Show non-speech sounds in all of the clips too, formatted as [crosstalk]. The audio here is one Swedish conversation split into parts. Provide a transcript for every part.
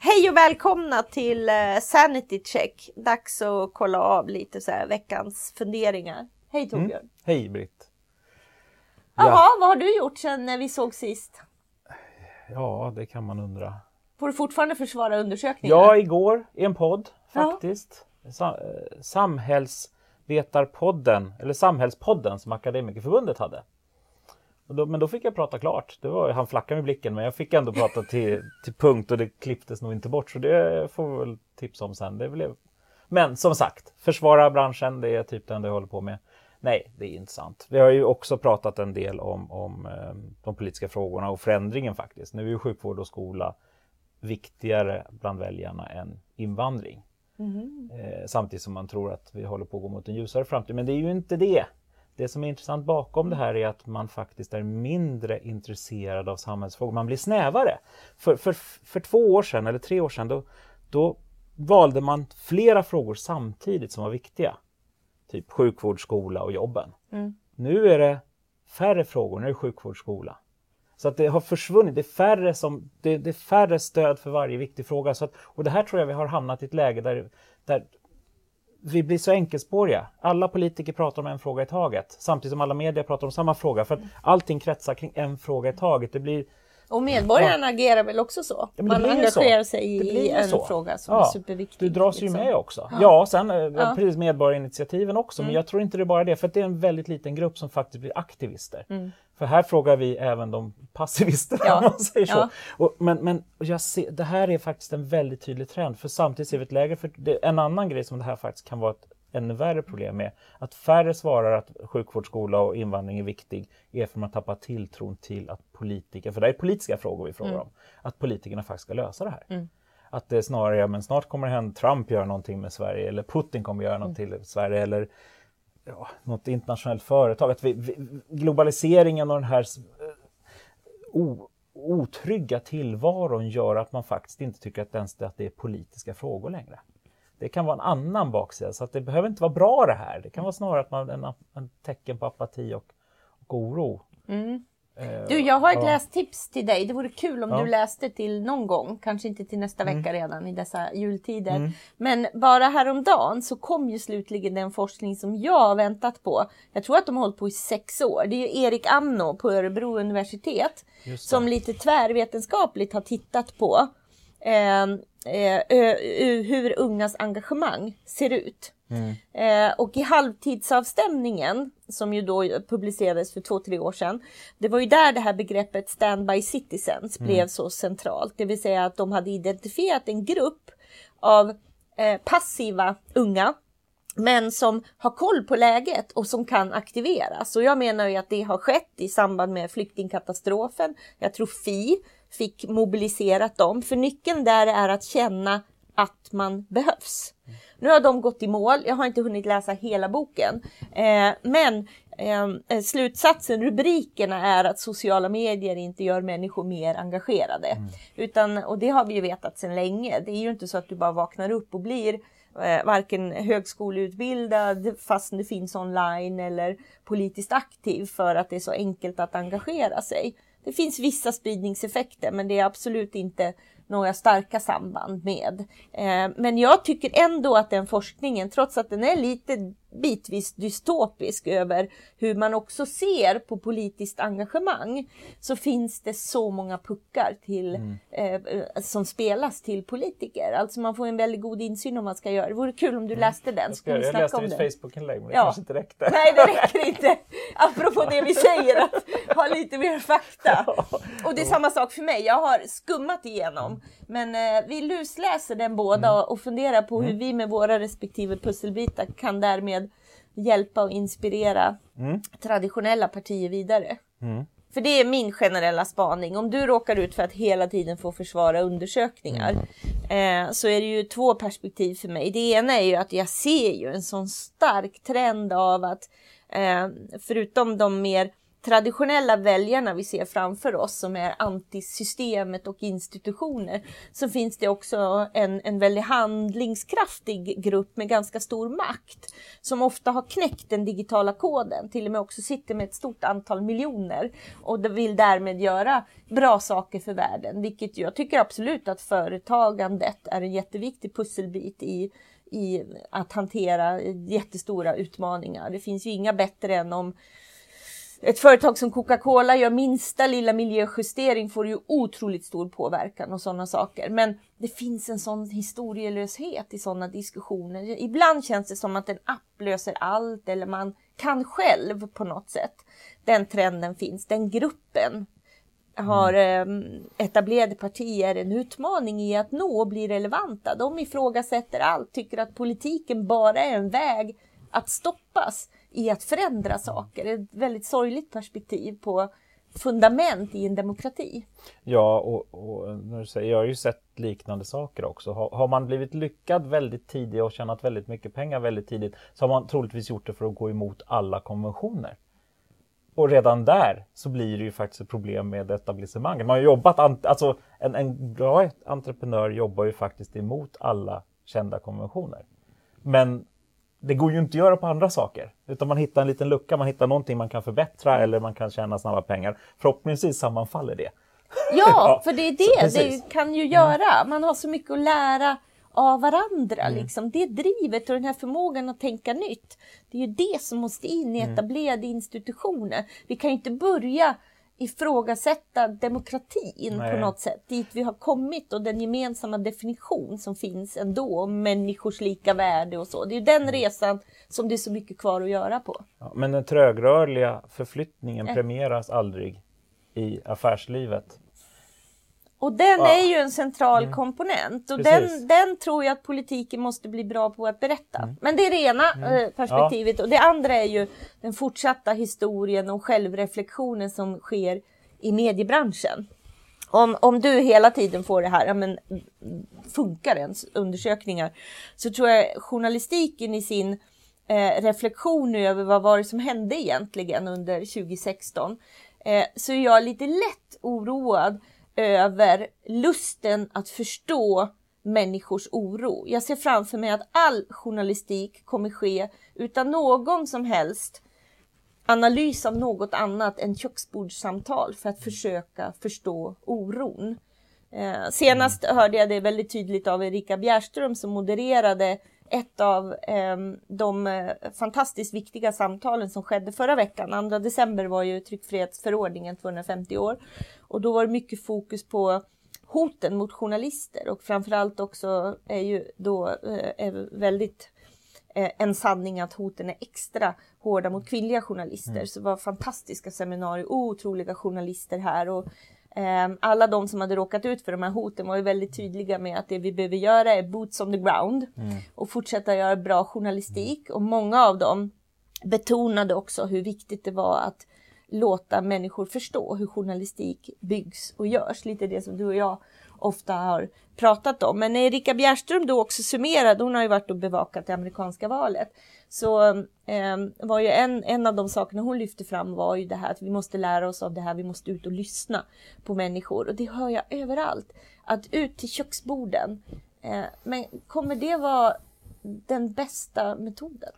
Hej och välkomna till uh, Sanity Check. Dags att kolla av lite så veckans funderingar. Hej Torbjörn! Mm. Hej Britt! Jaha, ja. vad har du gjort sedan vi såg sist? Ja, det kan man undra. Får du fortfarande försvara undersökningen? Ja, igår i en podd faktiskt. Ja. Eh, samhällsvetarpodden, eller Samhällspodden som Akademikerförbundet hade. Då, men då fick jag prata klart. Det var, han flackade med blicken men jag fick ändå prata till, till punkt och det klipptes nog inte bort. Så det får vi väl tipsa om sen. Det blev... Men som sagt, försvara branschen, det är typ det enda jag håller på med. Nej, det är inte sant. Vi har ju också pratat en del om, om eh, de politiska frågorna och förändringen faktiskt. Nu är ju sjukvård och skola viktigare bland väljarna än invandring. Mm. Eh, samtidigt som man tror att vi håller på att gå mot en ljusare framtid. Men det är ju inte det. Det som är intressant bakom det här är att man faktiskt är mindre intresserad av samhällsfrågor. Man blir snävare. För, för, för två år sedan, eller tre år sedan, då, då valde man flera frågor samtidigt som var viktiga. Typ sjukvård, skola och jobben. Mm. Nu är det färre frågor, nu är det sjukvård, skola. Så att det har försvunnit, det är färre, som, det, det är färre stöd för varje viktig fråga. Så att, och det här tror jag vi har hamnat i ett läge där, där vi blir så enkelspåriga. Alla politiker pratar om en fråga i taget samtidigt som alla medier pratar om samma fråga för att allting kretsar kring en fråga i taget. Det blir och medborgarna ja. agerar väl också så? Ja, Man engagerar så. sig i en så. fråga som ja. är superviktig. Du dras liksom. ju med också. Ja, sen ja. precis medborgarinitiativen också, mm. men jag tror inte det är bara det, för det är en väldigt liten grupp som faktiskt blir aktivister. Mm. För här frågar vi även de passivisterna, ja. om man säger så. Och, men men jag ser, det här är faktiskt en väldigt tydlig trend, för samtidigt ser vi ett läge för det, en annan grej som det här faktiskt kan vara ett ännu värre problem med att färre svarar att sjukvård, skola och invandring är viktig är för att man tappar tilltron till att politiker, för det är politiska frågor vi frågar mm. om, att politikerna faktiskt ska lösa det här. Mm. Att det snarare, ja men snart kommer det hända Trump göra någonting med Sverige eller Putin kommer göra någonting mm. med Sverige eller ja, något internationellt företag. Att vi, vi, globaliseringen och den här o, otrygga tillvaron gör att man faktiskt inte tycker att, ens, att det är politiska frågor längre. Det kan vara en annan baksida, så att det behöver inte vara bra det här. Det kan vara snarare att man, en, en tecken på apati och, och oro. Mm. Eh, du, jag har ett ja. lästips till dig. Det vore kul om ja. du läste till någon gång, kanske inte till nästa mm. vecka redan i dessa jultider. Mm. Men bara häromdagen så kom ju slutligen den forskning som jag har väntat på. Jag tror att de har hållit på i sex år. Det är Erik Amno på Örebro universitet som lite tvärvetenskapligt har tittat på eh, eh, hur ungas engagemang ser ut. Mm. Eh, och i halvtidsavstämningen, som ju då publicerades för två, tre år sedan, det var ju där det här begreppet standby citizens mm. blev så centralt. Det vill säga att de hade identifierat en grupp av eh, passiva unga men som har koll på läget och som kan aktiveras. Och jag menar ju att det har skett i samband med flyktingkatastrofen. Jag tror Fi fick mobiliserat dem, för nyckeln där är att känna att man behövs. Nu har de gått i mål, jag har inte hunnit läsa hela boken, eh, men eh, slutsatsen, rubrikerna är att sociala medier inte gör människor mer engagerade. Mm. Utan, och det har vi ju vetat sedan länge. Det är ju inte så att du bara vaknar upp och blir eh, varken högskoleutbildad fast det finns online eller politiskt aktiv för att det är så enkelt att engagera sig. Det finns vissa spridningseffekter men det är absolut inte några starka samband med. Eh, men jag tycker ändå att den forskningen, trots att den är lite bitvis dystopisk över hur man också ser på politiskt engagemang, så finns det så många puckar till, mm. eh, som spelas till politiker. Alltså man får en väldigt god insyn om man ska göra. Det vore kul om du mm. läste den. Så jag, jag läste ditt Facebook-inlägg men det ja. kanske inte räckte. Nej, det räcker inte. Apropå det vi säger, att ha lite mer fakta. [laughs] Och det är samma sak för mig. Jag har skummat igenom. Men eh, vi lusläser den båda mm. och funderar på hur mm. vi med våra respektive pusselbitar kan därmed hjälpa och inspirera mm. traditionella partier vidare. Mm. För det är min generella spaning. Om du råkar ut för att hela tiden få försvara undersökningar mm. eh, så är det ju två perspektiv för mig. Det ena är ju att jag ser ju en sån stark trend av att eh, förutom de mer traditionella väljarna vi ser framför oss som är antisystemet och institutioner så finns det också en, en väldigt handlingskraftig grupp med ganska stor makt som ofta har knäckt den digitala koden, till och med också sitter med ett stort antal miljoner och vill därmed göra bra saker för världen, vilket jag tycker absolut att företagandet är en jätteviktig pusselbit i i att hantera jättestora utmaningar. Det finns ju inga bättre än om ett företag som Coca-Cola gör minsta lilla miljöjustering får ju otroligt stor påverkan och sådana saker. Men det finns en sån historielöshet i sådana diskussioner. Ibland känns det som att en app löser allt eller man kan själv på något sätt. Den trenden finns, den gruppen har mm. Ehm, etablerade partier en utmaning i att nå och bli relevanta. De ifrågasätter allt, tycker att politiken bara är en väg att stoppas i att förändra saker. Ett väldigt sorgligt perspektiv på fundament i en demokrati. Ja, och, och eh, när du säger, jag har ju sett liknande saker också. Har, har, man blivit lyckad väldigt tidigt och tjänat väldigt mycket pengar väldigt tidigt så har man troligtvis gjort det för att gå emot alla konventioner. Och redan där så blir det ju faktiskt ett problem med etablissemanget. Man har jobbat, alltså en, en bra entreprenör jobbar ju faktiskt emot alla kända konventioner. Men det går ju inte att göra på andra saker. Utan man hittar en liten lucka, man hittar någonting man kan förbättra eller man kan tjäna snabba pengar. Förhoppningsvis sammanfaller det. Ja, [laughs] ja för det är det så, det kan ju göra. Man har så mycket att lära av varandra. Mm. Liksom. Det drivet och den här förmågan att tänka nytt. Det är ju det som måste in i mm. etablerade mm. institutioner. Vi kan ju inte börja ifrågasätta demokratin Nej. på något sätt, dit vi har kommit och den gemensamma definition som finns ändå om människors lika värde och så. Det är den mm. resan som det är så mycket kvar att göra på. Ja, men den trögrörliga förflyttningen äh. premieras aldrig i affärslivet. Och den ja. är ju en central mm. komponent och den, den tror jag att politiken måste bli bra på att berätta. Mm. Men det är det ena mm. Eh, perspektivet ja. och det andra är ju den fortsatta historien och självreflektionen som sker i mediebranschen. Om, om du hela tiden får det här, ja, men, funkar ens undersökningar, så tror jag journalistiken i sin eh, reflektion över vad var det som hände egentligen under 2016, eh, så är jag lite lätt oroad över lusten att förstå människors oro. Jag ser framför mig att all journalistik kommer ske utan någon som helst analys av något annat än köksbordssamtal för att försöka förstå oron. Eh, senast hörde jag det väldigt tydligt av Erika Bjärström som modererade ett av ehm, eh, de fantastiskt viktiga samtalen som skedde förra veckan. 2 december var ju tryckfrihetsförordningen 250 år och då var det mycket fokus på hoten mot journalister och framförallt också är ju då eh, väldigt eh, en sanning att hoten är extra hårda mot kvinnliga journalister. Mm. Så det var fantastiska seminarier, otroliga journalister här och alla de som hade råkat ut för de här hoten var ju väldigt tydliga med att det vi behöver göra är boots on the ground mm. och fortsätta göra bra journalistik. Och många av dem betonade också hur viktigt det var att låta människor förstå hur journalistik byggs och görs. Lite det som du och jag ofta har pratat om. Men Erika Bjärström då också summerade, hon har ju varit och bevakat det amerikanska valet, så eh, var ju en, en av de sakerna hon lyfte fram var ju det här att vi måste lära oss av det här, vi måste ut och lyssna på människor och det hör jag överallt. Att ut till köksborden. Eh, men kommer det vara den bästa metoden?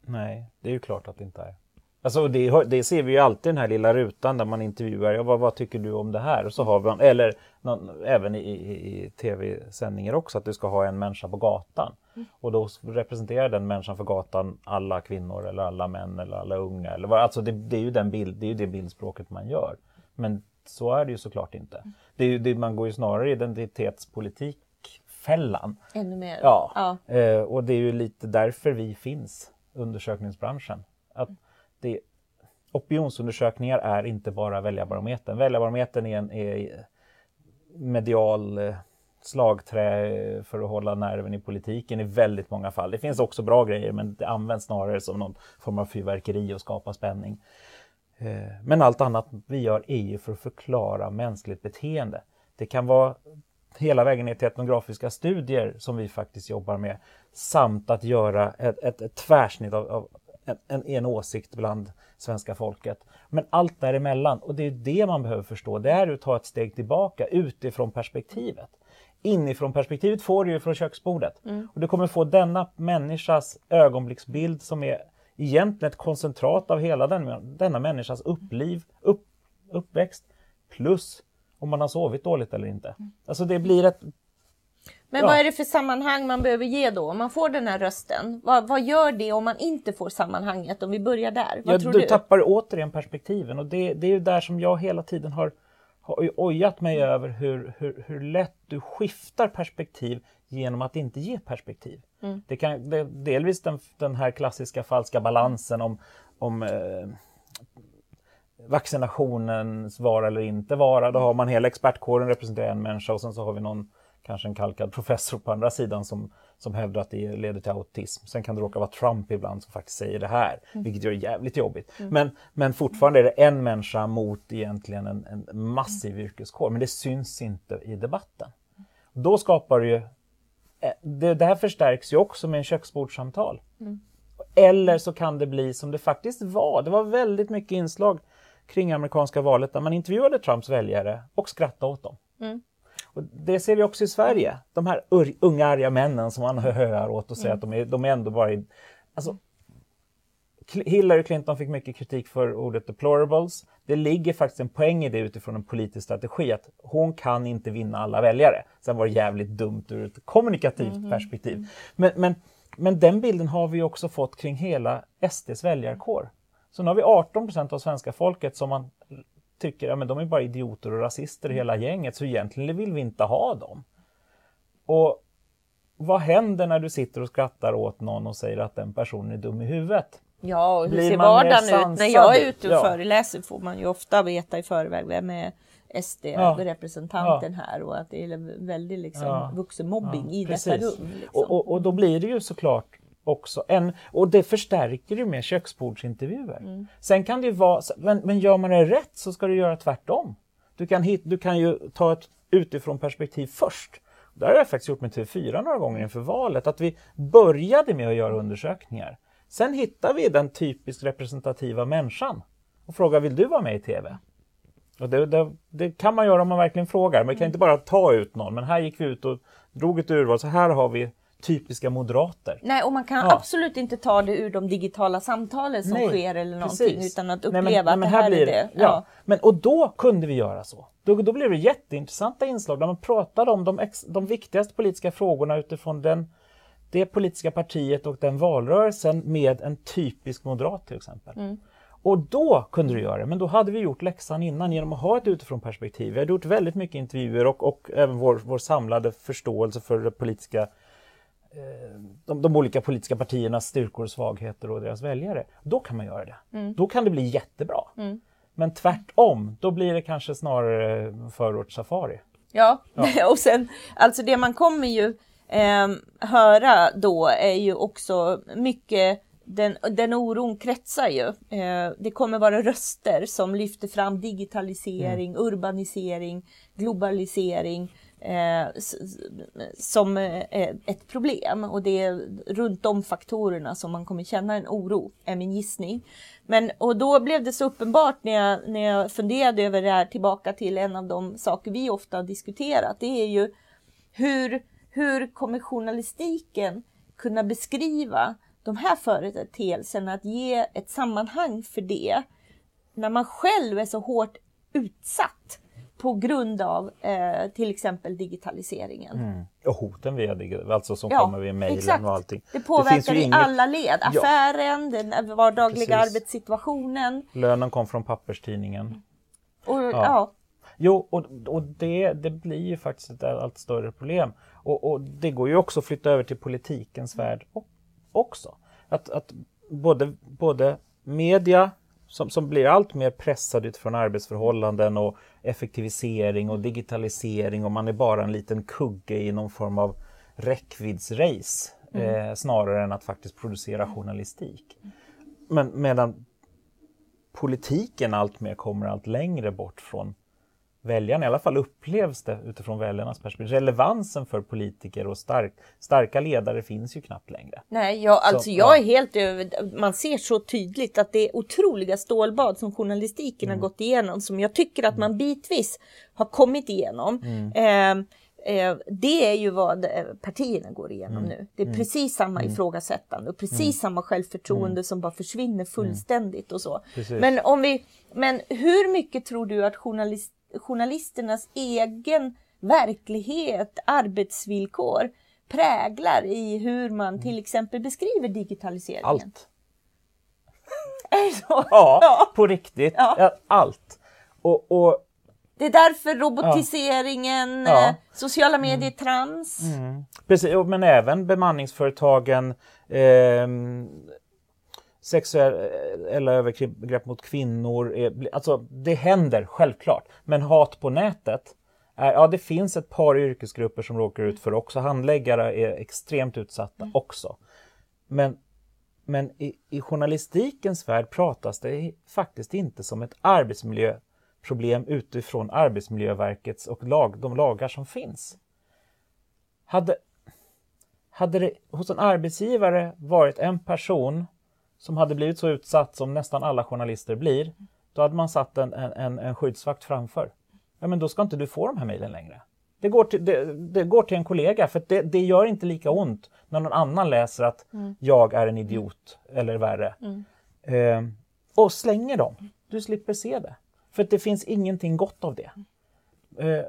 Nej, det är ju klart att det inte är. Alltså det, det, ser vi ju alltid i den här lilla rutan där man intervjuar, ja, vad, vad tycker du om det här? Och så har vi, eller någon, även i, i, i tv-sändningar också, att du ska ha en människa på gatan. Mm. Och då representerar den människan för gatan alla kvinnor eller alla män eller alla unga. Eller vad, alltså det, det är ju den bild, det är ju det bildspråket man gör. Men så är det ju såklart inte. Mm. Det är det, man går ju snarare i identitetspolitikfällan. Ännu mer. Ja, ja. Eh, och det är ju lite därför vi finns, undersökningsbranschen. Att det, opinionsundersökningar är inte bara väljarbarometern. Väljarbarometern är en är medial eh, slagträ för att hålla nerven i politiken i väldigt många fall. Det finns också bra grejer men det används snarare som någon form av fyrverkeri och skapa spänning. Eh, men allt annat vi gör är ju för att förklara mänskligt beteende. Det kan vara hela vägen ner till etnografiska studier som vi faktiskt jobbar med samt att göra ett, ett, ett tvärsnitt av, av en, en, åsikt bland svenska folket. Men allt däremellan, och det är det man behöver förstå, det är att ta ett steg tillbaka utifrån perspektivet. Inifrån perspektivet får du ju från köksbordet. Mm. Och du kommer få denna människas ögonblicksbild som är egentligen ett koncentrat av hela den, denna människas uppliv, upp, uppväxt plus om man har sovit dåligt eller inte. Mm. Alltså det blir ett men ja. vad är det för sammanhang man behöver ge då om man får den här rösten? Vad, vad gör det om man inte får sammanhanget? Om vi börjar där. Vad ja, tror du? Du tappar återigen perspektiven och det, det är ju där som jag hela tiden har, har ojat mig mm. över hur, hur, hur lätt du skiftar perspektiv genom att inte ge perspektiv. Mm. Det kan det, delvis den, den här klassiska falska balansen om, om eh, vaccinationens vara eller inte vara. Då har man hela expertkåren representerar en människa och sen så har vi någon kanske en kalkad [laughs] professor på andra sidan som, som hävdar att det leder till autism. Sen kan det råka vara Trump ibland som faktiskt säger det här, mm. vilket gör det jävligt jobbigt. Mm. Men, men fortfarande är det en människa mot egentligen en, en massiv yrkeskår, men det syns inte i debatten. Då skapar det ju eh, det, det här förstärks ju också med en köksbordssamtal. Mm. Eller så kan det bli som det faktiskt var. Det var väldigt mycket inslag kring amerikanska valet där man intervjuade Trumps väljare och skrattade åt dem. Mm. Och det ser vi också i Sverige. De här unga arga männen som man [laughs] höar åt och säger mm. att de är, de är ändå bara... I, alltså, Hillary Clinton fick mycket kritik för ordet deplorables. Det ligger faktiskt en poäng i det utifrån en politisk strategi att hon kan inte vinna alla väljare. Sen var det jävligt dumt ur ett kommunikativt mm. perspektiv. Men, men, men den bilden har vi också fått kring hela SDs väljarkår. Så nu har vi 18 procent av svenska folket som man tycker att ja, de är bara idioter och rasister hela gänget så egentligen vill vi inte ha dem. Och vad händer när du sitter och skrattar åt någon och säger att den personen är dum i huvudet? Ja, och hur Blir ser vardagen ut? När jag är ute och ja. föreläser får man ju ofta veta i förväg vem är SD-representanten ja. här och att det är väldigt liksom ja. vuxenmobbing i Precis. detta rum. Liksom. Och, och, och, då blir det ju såklart också en, och det förstärker ju med köksbordsintervjuer. Mm. Sen kan det vara, men, men gör man det rätt så ska du göra tvärtom. Du kan, hit, du kan ju ta ett utifrån perspektiv först. Det har jag faktiskt gjort med TV4 några gånger inför valet, att vi började med att göra undersökningar. Sen hittar vi den typiskt representativa människan och frågar vill du vara med i TV? Och det, det, det, kan man göra om man verkligen frågar, man kan inte bara ta ut någon. Men här gick vi ut och drog ett urval, så här har vi typiska moderater. Nej, och man kan ja. absolut inte ta det ur de digitala samtalen som nej, sker eller någonting precis. utan att uppleva nej, men, att men det här, är det. Ja. ja. Men, och då kunde vi göra så. Då, då blev det jätteintressanta inslag där man pratade om de, ex, de viktigaste politiska frågorna utifrån den, det politiska partiet och den valrörelsen med en typisk moderat till exempel. Mm. Och då kunde du göra det, men då hade vi gjort läxan innan genom att ha ett utifrån perspektiv. Vi hade gjort väldigt mycket intervjuer och, och även vår, vår samlade förståelse för det politiska de, de, olika politiska partiernas styrkor och svagheter och deras väljare. Då kan man göra det. Mm. Då kan det bli jättebra. Mm. Men tvärtom, då blir det kanske snarare förortssafari. Ja, ja. [laughs] och sen alltså det man kommer ju eh, höra då är ju också mycket den, den oron kretsar ju. Eh, det kommer vara röster som lyfter fram digitalisering, mm. urbanisering, globalisering eh, som eh, ett problem och det är runt de faktorerna som man kommer känna en oro, är min gissning. Men och då blev det så uppenbart när jag, när jag funderade över det här tillbaka till en av de saker vi ofta har diskuterat. Det är ju hur, hur kommer journalistiken kunna beskriva de här företeelserna, att ge ett sammanhang för det när man själv är så hårt utsatt på grund av eh, till exempel digitaliseringen. Mm. Och hoten via det, alltså som ja, kommer via mejlen och allting. Det påverkar det i inget... alla led. Affären, ja. den vardagliga Precis. arbetssituationen. Lönen kom från papperstidningen. Och, ja. ja. Jo, och, och det, det blir ju faktiskt ett allt större problem. Och, och det går ju också att flytta över till politikens värld också. Att, att både, både media som, som blir allt mer pressad utifrån arbetsförhållanden och effektivisering och digitalisering och man är bara en liten kugge i någon form av räckviddsrace mm. eh, snarare än att faktiskt producera journalistik. Men medan politiken allt mer kommer allt längre bort från väljarna, i alla fall upplevs det utifrån väljarnas perspektiv. Relevansen för politiker och stark, starka ledare finns ju knappt längre. Nej, jag, alltså så, jag är helt över, man ser så tydligt att det är otroliga stålbad som journalistiken mm. har gått igenom som jag tycker att man bitvis har kommit igenom. Mm. Eh, Eh, det är ju vad eh, partierna går igenom mm. nu. Det är mm. precis samma mm. ifrågasättande och precis mm. samma självförtroende mm. som bara försvinner mm. fullständigt och så. Men, om vi, men hur mycket tror du att journalist, journalisternas egen verklighet, arbetsvillkor präglar i hur man till exempel beskriver digitaliseringen? Allt. [laughs] Är det så? Ja, [laughs] ja. på riktigt. Ja. Allt. Och, och det är därför robotiseringen, ja. Eh, sociala medier, mm. trams. Mm. Precis, men även bemanningsföretagen, eh, sexuella övergrepp mot kvinnor. Eh, alltså det händer självklart, men hat på nätet Ja, det finns ett par yrkesgrupper som råkar ut för också. Handläggare är extremt utsatta mm. också. Men, men i, i journalistikens värld pratas det faktiskt inte som ett arbetsmiljö problem utifrån Arbetsmiljöverkets och lag, de lagar som finns. Hade, hade det hos en arbetsgivare varit en person som hade blivit så utsatt som nästan alla journalister blir, då hade man satt en, en, en skyddsvakt framför. Ja, men då ska inte du få de här mejlen längre. Det går, till, det, det, går till en kollega för det, det, gör inte lika ont när någon annan läser att mm. jag är en idiot eller värre. Mm. Eh, och slänger dem. Du slipper se det. För det finns ingenting gott av det. Eh,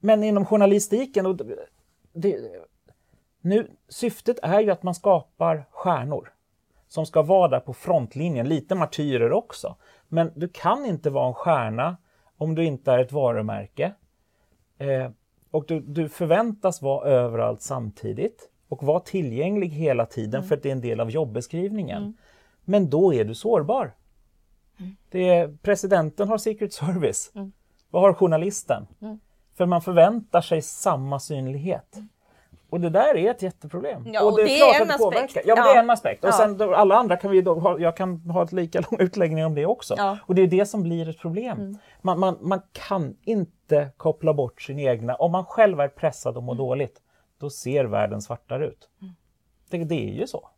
men inom journalistiken, och det, nu, syftet är ju att man skapar stjärnor som ska vara där på frontlinjen, lite martyrer också. Men du kan inte vara en stjärna om du inte är ett varumärke. Eh, och du, du, förväntas vara överallt samtidigt och vara tillgänglig hela tiden mm. för att det är en del av jobbeskrivningen. Mm. Men då är du sårbar. Det är, presidenten har Secret Service. Mm. Vad har journalisten? Mm. För man förväntar sig samma synlighet. Och det där är ett jätteproblem. Ja, och, det, det är en det aspekt. Ja, men det är en aspekt. Och ja. sen då, alla andra kan vi då ha, jag kan ha ett lika lång [laughs] utläggning om det också. Ja. Och det är det som blir ett problem. Mm. Man, man, man kan inte koppla bort sin egna, om man själv är pressad och mår mm. dåligt, då ser världen svartare ut. Mm. Det, det är ju så.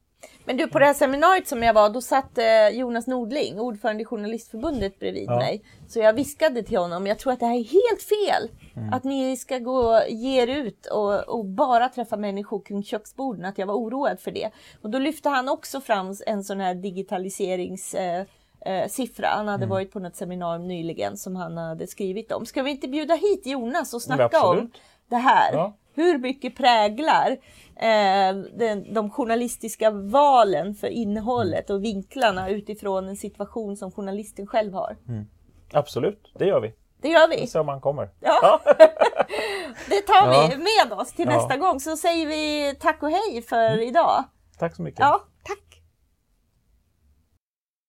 Men du, på det här seminariet som jag var, då satt eh, Jonas Nordling, ordförande i Journalistförbundet bredvid ja. mig. Så jag viskade till honom, jag tror att det här är helt fel. Mm. Att ni ska gå, ge er ut och, och, bara träffa människor kring köksborden, att jag var oroad för det. Och då lyfte han också fram en sån här digitaliserings eh, eh, siffra. Han hade mm. varit på något seminarium nyligen som han hade skrivit om. Ska vi inte bjuda hit Jonas och snacka om det här? Ja. Hur mycket präglar eh, den, de journalistiska valen för innehållet och vinklarna utifrån en situation som journalisten själv har. Mm. Absolut, det gör vi. Det gör vi. Om han kommer. Ja. [laughs] det tar vi med oss till ja. nästa gång. Så säger vi tack och hej för mm. idag. Tack så mycket. Ja.